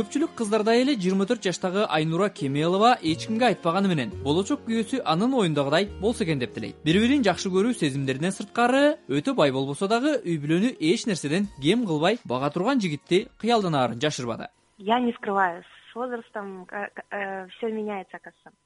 көпчүлүк кыздардай эле жыйырма төрт жаштагы айнура кемелова эч кимге айтпаганы менен болочок күйөөсү анын оюндагыдай болсо экен деп тилейт бири бирин жакшы көрүү сезимдеринен сырткары өтө бай болбосо дагы үй бүлөнү эч нерседен кем кылбай бага турган жигитти кыялданаарын жашырбады. Я не скрываю с возрастом э, все меняется оказывается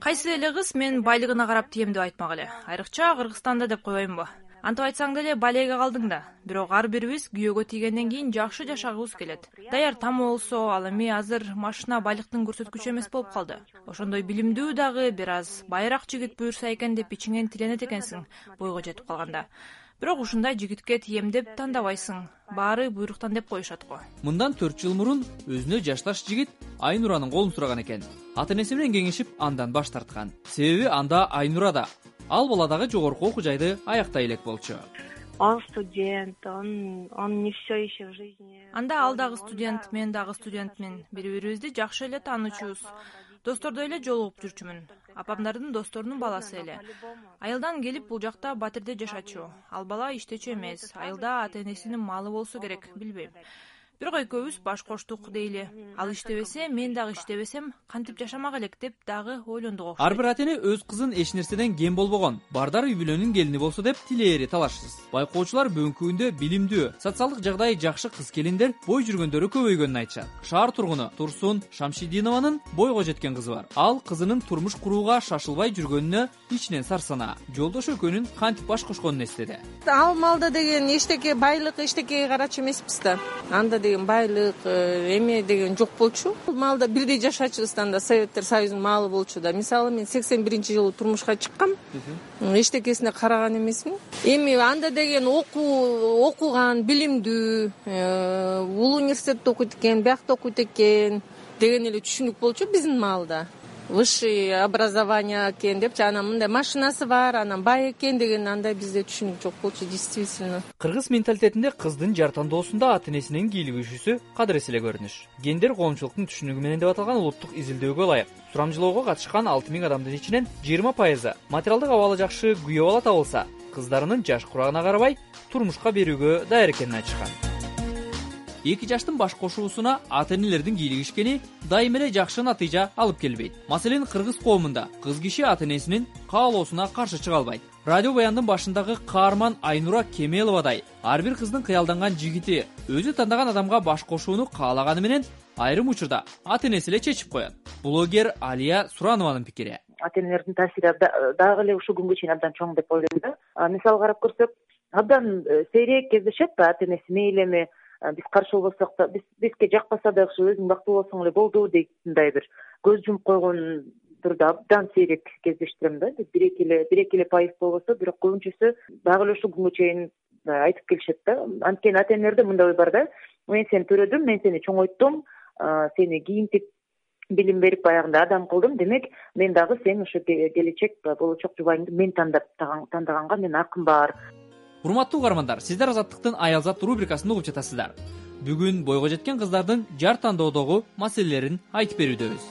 кайсы эле кыз мен байлыгына карап тием деп айтмак эле. Айрыкча кыргызстанда деп койбоймунбу антип айтсаң деле балеге калдың да. Бирок ар бирибиз күйөөгө тийгенден кийин жакшы жашагыбыз келет. Даяр тамы болсо ал эми азыр машина байлыктын көрсөткүчү эмес болуп калды. Ошондой билимдүү дагы бир аз байыраак жигит буюрса экен деп ичиңен тиленет экенсиң бойго жетип калганда. Бирок ушундай жигитке тием деп тандабайсың. Баары буйруктан деп коюшат го мындан төрт жыл мурун өзүнө жашташ жигит айнуранын колун сураган экен. Ата энеси менен кеңешип андан баш тарткан. Себеби анда айнура да ал бала дагы жогорку окуу жайды аяктай элек болчу. Он студент он он не все еще в жизни. Анда ал дагы студент мен дагы студентмин. Бири бирибизди жакшы эле таанычубуз достордой эле жолугуп жүрчүмүн. Апамдардын досторунун баласы эле. Айылдан келип бул жакта батирде жашачу. Ал бала иштечү эмес. Айылда ата энесинин малы болсо керек билбейм бирок экөөбүз баш коштук дейли. Ал иштебесе мен дагы иштебесем кантип жашамак элек деп дагы ойлондук окшойт. Ар бир ата эне өз кызын эч нерседен кем болбогон бардар үй бүлөнүн келини болсо деп тилээри талашсыз. Байкоочулар бүгүнкү күндө билимдүү социалдык жагдайы жакшы кыз келиндер бой жүргөндөрү көбөйгөнүн айтышат. Шаар тургуну турсун шамшидинованын бойго жеткен кызы бар. Ал кызынын турмуш курууга шашылбай жүргөнүнө ичинен сарсанаа жолдошу экөөнүн кантип баш кошконун эстеди ал маалда деген эчтеке байлык эчтекеге карачу эмеспиз да. Анда деген байлык э, эме деген жок болчу. Маалда бирдей жашачубуз да анда советтер союзунун маалы болчу да. Мисалы мен сексен биринчи жылы турмушка чыккам. Эчтекесине караган эмесмин. Эми анда деген окуу окуган билимдүү э, бул университетте окуйт экен биякта окуйт экен деген эле түшүнүк болчу биздин маалда высший образование экен депчи анан мындай машинасы бар анан бай экен деген андай бизде түшүнүк жок болчу действительно. Кыргыз менталитетинде кыздын жар тандоосунда ата энесинин кийлигишүүсү кадырес эле көрүнүш. Гендер коомчулуктун түшүнүгү менен деп аталган улуттук изилдөөгө ылайык. Сурамжылоого катышкан алты миң адамдын ичинен жыйырма пайызы материалдык абалы жакшы күйөө бала табылса кыздарынын жаш курагына карабай турмушка берүүгө даяр экенин айтышкан эки жаштын баш кошуусуна ата энелердин кийлигишкени дайыма эле жакшы натыйжа алып келбейт. Маселен кыргыз коомунда кыз киши ата энесинин каалоосуна каршы чыга албайт. Радио баяндын башындагы каарман айнура кемеловадай ар бир кыздын кыялданган жигити өзү тандаган адамга баш кошууну каалаганы менен айрым учурда ата энеси эле чечип коет. Блогер алия суранованын пикири. Ата энелердин таасири дагы эле ушул күнгө чейин абдан чоң деп ойлойм да. Мисалы карап көрсөк абдан э, сейрек кездешет да ата энеси мейли эми биз каршы болбосок да бизге жакпаса дагы өзүң бактылуу болсоң эле болду дегендей бир көз жумуп койгондорду абдан сейрек кездештирем да. Эле бир эки эле пайыз болбосо бирок көбүнчөсү дагы эле ушул күнгө чейин айтып келишет да. Анткени ата энелерде мындай ой бар да. Мен сени төрөдүм мен сени чоңойттум сени кийинтип билим берип баягындай адам кылдым. Демек мен дагы сен ошо келечек болочок жубайыңды мен тандап тандаганга менин акым бар урматтуу угармандар сиздер азаттыктын аялзат рубрикасын угуп жатасыздар. Бүгүн бойго жеткен кыздардын жар тандоодогу маселелерин айтып берүүдөбүз.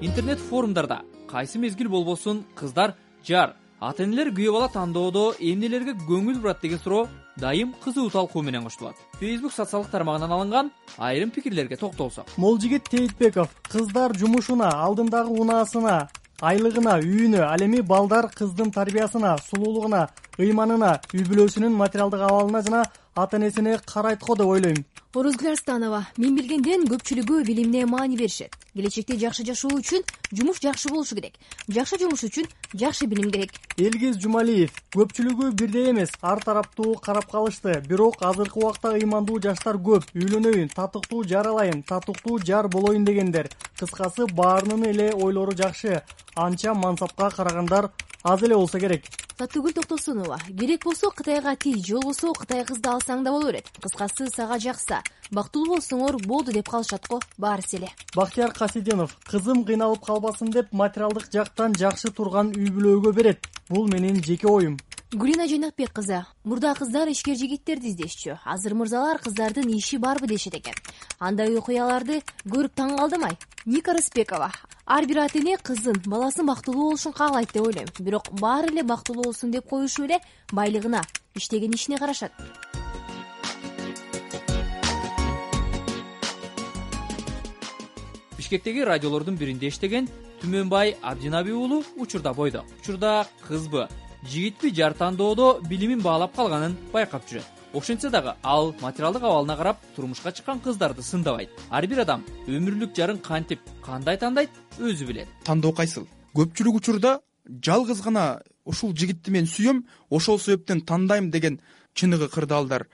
Интернет форумдарда кайсы мезгил болбосун кыздар жар ата энелер күйөө бала тандоодо эмнелерге көңүл бурат деген суроо дайым кызуу талкуу менен коштулат. Фейсбук социалдык тармагынан алынган айрым пикирлерге токтолсок. Молжигит тейитбеков кыздар жумушуна алдындагы унаасына айлыгына үйүнө ал эми балдар кыздын тарбиясына сулуулугуна ыйманына үй бүлөсүнүн материалдык абалына жана ата энесине карайт го деп ойлойм. Орозгүл арстанова мен билгенден көпчүлүгү билимине маани беришет келечекте жакшы жашоо үчүн жумуш жакшы болушу керек. Жакшы жумуш үчүн жакшы билим керек. Элгиз жумалиев көпчүлүгү бирдей эмес. Ар тараптуу карап калышты. Бирок азыркы убакта ыймандуу жаштар көп. Үйлөнөйүн татыктуу жар алайын татыктуу жар болоюн дегендер. Кыскасы баарынын эле ойлору жакшы. Анча мансапка карагандар аз эле болсо керек. Таттыгүл токтосунова керек болсо кытайга тий же болбосо кытай кызды алсаң да боло берет кыскасы сага жакса бактылуу болсоңор болду деп калышат го баарысы эле бактияр касиденов кызым кыйналып калбасын деп материалдык жактан жакшы турган үй бүлөгө берет. Бул менин жеке оюм гүлина жыйнакбек кызы мурда кыздар ишкер жигиттерди издешчү. Азыр мырзалар кыздардын иши барбы дешет экен. Андай окуяларды көрүп таң калдым ай ника рысбекова ар бир ата эне кызын баласын бактылуу болушун каалайт деп ойлойм. Бирок баары эле бактылуу болсун деп коюшу эле байлыгына иштеген ишине карашат бишкектеги радиолордун биринде иштеген түмөнбай абдинаби уулу учурда бойдок учурда кызбы. Жигитпи жар тандоодо билимин баалап калганын байкап жүрөт ошентсе дагы ал материалдык абалына карап турмушка чыккан кыздарды сындабайт. Ар бир адам өмүрлүк жарын кантип кандай тандайт өзү билет. Тандоо кайсыл? Көпчүлүк учурда жалгыз гана ушул жигитти мен сүйөм ошол себептен тандайм деген чыныгы кырдаалдар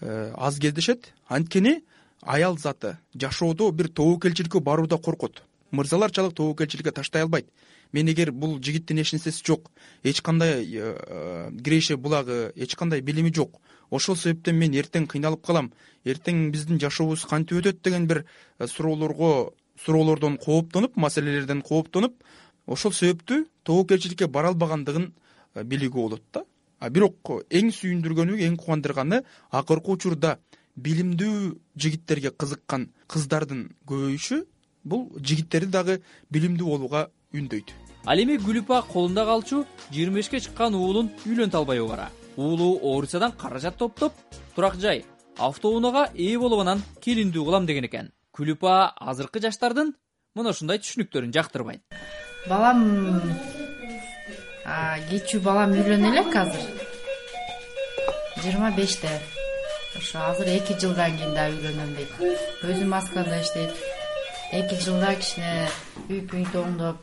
э, аз кездешет анткени аял заты. Жашоодо бир тобокелчиликке баруудан коркот. Мырзаларчалык тобокелчиликке таштай албайт. Мен эгер бул жигиттин эч нерсеси жок. Эч кандай э, киреше булагы эч кандай билими жок. Ошол себептен мен эртең кыйналып калам. Эртең биздин жашообуз кантип өтөт деген бир э, суроолорго суроолордон кооптонуп маселелерден кооптонуп ошол себептүү тобокелчиликке бара албагандыгын э, билүүгө болот да. А бирок эң сүйүндүргөнү эң кубандырганы акыркы учурда билимдүү жигиттерге кызыккан кыздардын көбөйүшү бул жигиттерди дагы билимдүү болууга үндөйт. Ал эми гүлүпа колунда калчу жыйырма бешке чыккан уулун үйлөнтө албай убара уулу орусиядан каражат топтоп турак жай автоунаага ээ болуп анан келиндүү кылам деген экен. Күлүпа азыркы жаштардын мына ушундай түшүнүктөрүн жактырбайт. Балам кечүү балам үйлөнө элек азыр жыйырма беште ошо азыр эки жылдан кийин дагы үйлөнөм дейт. Өзү москвада иштейт. Эки жылда кичине үй пүй тоңдоп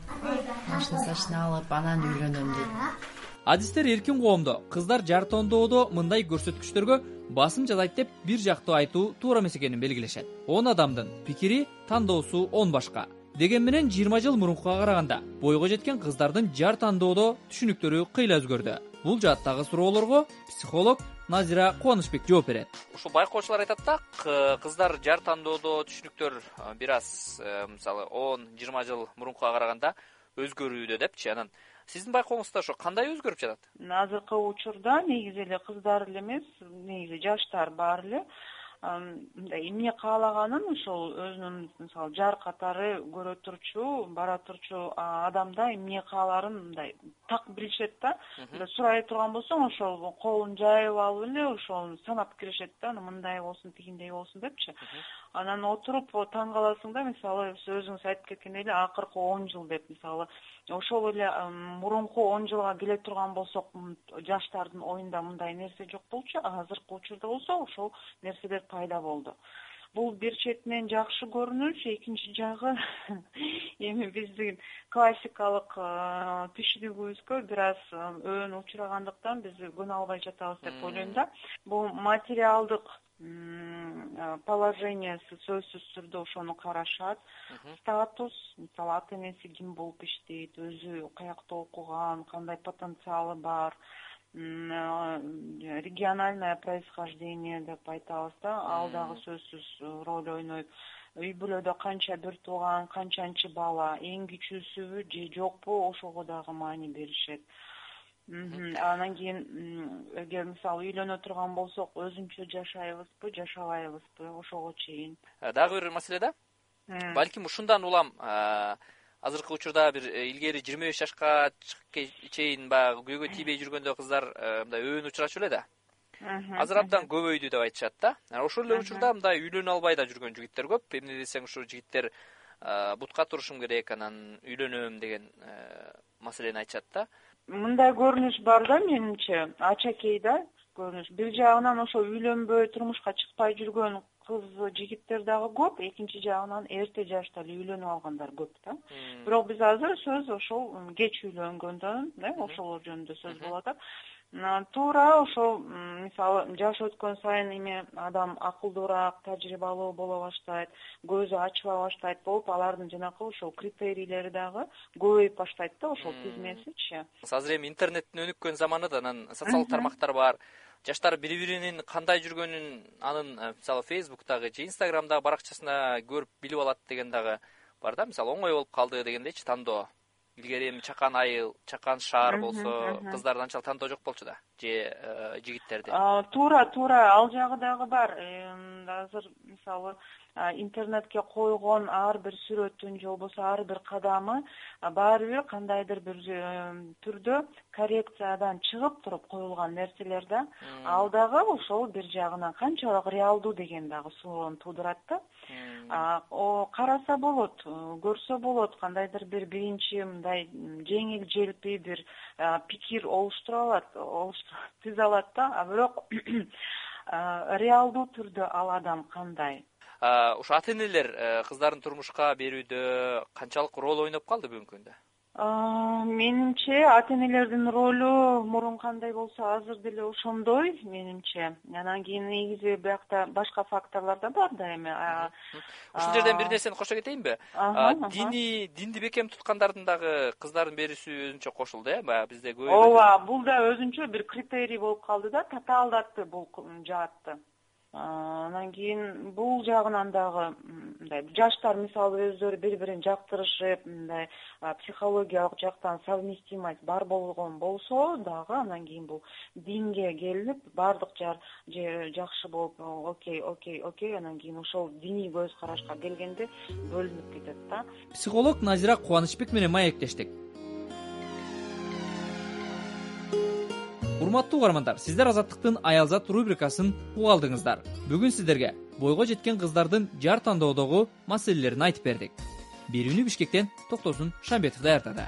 машина сашина алып анан үйлөнөм дейт. Адистер эркин коомдо кыздар жар тандоодо мындай көрсөткүчтөргө басым жасайт деп бир жактуу айтуу туура эмес экенин белгилешет. Он адамдын пикири тандоосу он башка. Дегени менен жыйырма жыл мурункуга караганда бойго жеткен кыздардын жар тандоодо түшүнүктөрү кыйла өзгөрдү. Бул жааттагы суроолорго психолог назира кубанычбек жооп берет. Ушул байкоочулар айтат да кыздар жар тандоодо түшүнүктөр бир аз э, мисалы он жыйырма жыл мурункуга караганда өзгөрүүдө депчи анан. Сиздин байкооңузда ошо кандай өзгөрүп жатат? Азыркы учурда негизи эле кыздар эле эмес негизи жаштар баары эле мындай эмне каалаганын ошол өзүнүн мисалы жар катары көрө турчу бара турчу адамда эмне каалаарын мындай так билишет да. Сурай турган болсоң ошол колун жайып алып эле ошол санап киришет да мындай болсун тигиндей болсун депчи. Анан отуруп таң каласың да мисалы сиз өзүңүз айтып кеткендей эле акыркы он жыл деп мисалы. Ошол эле мурунку он жылга келе турган болсок жаштардын оюнда мындай нерсе жок болчу азыркы учурда болсо ошол нерселер пайда болду. Бул бир четинен жакшы көрүнүш. Экинчи жагы эми биздин классикалык түшүнүгүбүзгө бир аз өөнү учурагандыктан биз көнө албай жатабыз деп ойлойм да. Бул материалдык положениясы сөзсүз түрдө ошону карашат. Статус мисалы ата энеси ким болуп иштейт өзү каякта окуган кандай потенциалы бар региональное происхождение деп айтабыз да. Ал дагы сөзсүз роль ойнойт. Үй бүлөдө канча бир тууган канчанчы бала эң кичүүсүбү же жокпу ошого дагы маани беришет. Анан кийин эгер мисалы үйлөнө турган болсок өзүнчө жашайбызбы жашабайбызбы ошого чейин. Э, дагы бир маселе да. Балким ушундан улам азыркы учурда бир э, илгери жыйырма беш жашка чейин баягы күйөөгө тийбей жүргөндө кыздар э, мындай өөнү учурачу эле да. Азыр абдан көбөйдү деп айтышат да. Ошол эле учурда мындай үйлөнө албай да жүргөн жигиттер көп. Эмне десең ушу жигиттер бутка турушум керек анан үйлөнөм деген маселени айтышат да. Мындай көрүнүш бар да менимче. Ачакей да көрүнүш. Бир жагынан ошо үйлөнбөй турмушка чыкпай жүргөн кыз жигиттер дагы көп. Экинчи жагынан эрте жашта эле үйлөнүп алгандар көп да. Бирок биз азыр сөз ошол кеч үйлөнгөндөн э ошолор жөнүндө сөз болуп атат туура ошол мисалы жаш өткөн сайын эми адам акылдуураак тажрыйбалуу боло баштайт көзү ачыла баштайт болуп алардын жанакы ошол критерийлери дагы көбөйүп баштайт да ошол тизмесичи азыр эми интернеттин өнүккөн заманы да анан социалдык тармактар бар жаштар бири биринин кандай жүргөнүн анын э, мисалы фейсбуктагы же инстаграмдагы баракчасына көрүп билип алат деген дагы бар да. Мисалы оңой болуп калды дегендейчи тандоо илгери эми чакан айыл чакан шаар болсо кыздарды анчалык тандоо жок болчу да же э, жигиттерди туура туура ал жагы дагы бар. Азыр мисалы интернетке койгон ар бир сүрөтүн же болбосо ар бир кадамы баары бир кандайдыр бир түрдө коррекциядан чыгып туруп коюлган нерселер да. Ал дагы ошол бир жагынан канчалык реалдуу деген дагы суроону туудурат да. Караса болот көрсө болот кандайдыр бир биринчи мындай жеңил желпи бир пикир олуштура алат түзө алат да. А бирок реалдуу түрдө ал адам кандай ошо ата энелер э, кыздарын турмушка берүүдө канчалык роль ойноп калды бүгүнкү күндө? Менимче ата энелердин ролу мурун кандай болсо азыр деле ошондой менимче. Анан кийин негизи биякта башка факторлор да бар да эми ушул жерден бир нерсени кошо кетейинби? Диний динди бекем туткандардын дагы кыздарын берүүсү өзүнчө кошулду э? Баягы бизде ооба бул да өзүнчө бир критерий болуп калды да татаалдатты бул жаатты анан кийин бул жагынан дагы мындай жаштар мисалы өздөрү бири бирин жактырышып мындай психологиялык жактан совместимость бар болгон болсо дагы анан кийин бул динге келинип баардык жер жакшы болуп окей окей окей анан кийин ошол диний көз карашка келгенде бөлүнүп кетет да. Психолог назира кубанычбек менен маектештик урматтуу угармандар сиздер азаттыктын аялзат рубрикасын уга алдыңыздар. Бүгүн сиздерге бойго жеткен кыздардын жар тандоодогу маселелерин айтып бердик. Берүүнү бишкектен токтосун шамбетов даярдады